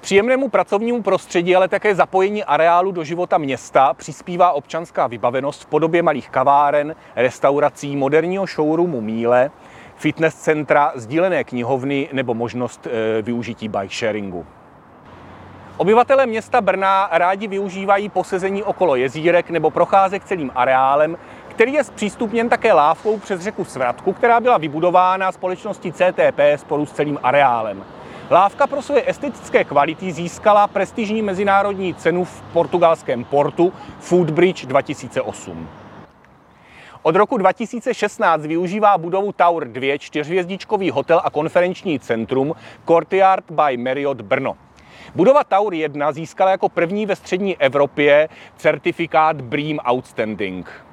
Příjemnému pracovnímu prostředí, ale také zapojení areálu do života města přispívá občanská vybavenost v podobě malých kaváren, restaurací, moderního showroomu Míle, fitness centra, sdílené knihovny nebo možnost e, využití bike sharingu. Obyvatelé města Brna rádi využívají posezení okolo jezírek nebo procházek celým areálem, který je zpřístupněn také lávkou přes řeku Svratku, která byla vybudována společností CTP spolu s celým areálem. Lávka pro své estetické kvality získala prestižní mezinárodní cenu v portugalském portu Foodbridge 2008. Od roku 2016 využívá budovu Tower 2 čtyřhvězdičkový hotel a konferenční centrum Courtyard by Marriott Brno. Budova Tower 1 získala jako první ve střední Evropě certifikát BREEAM Outstanding.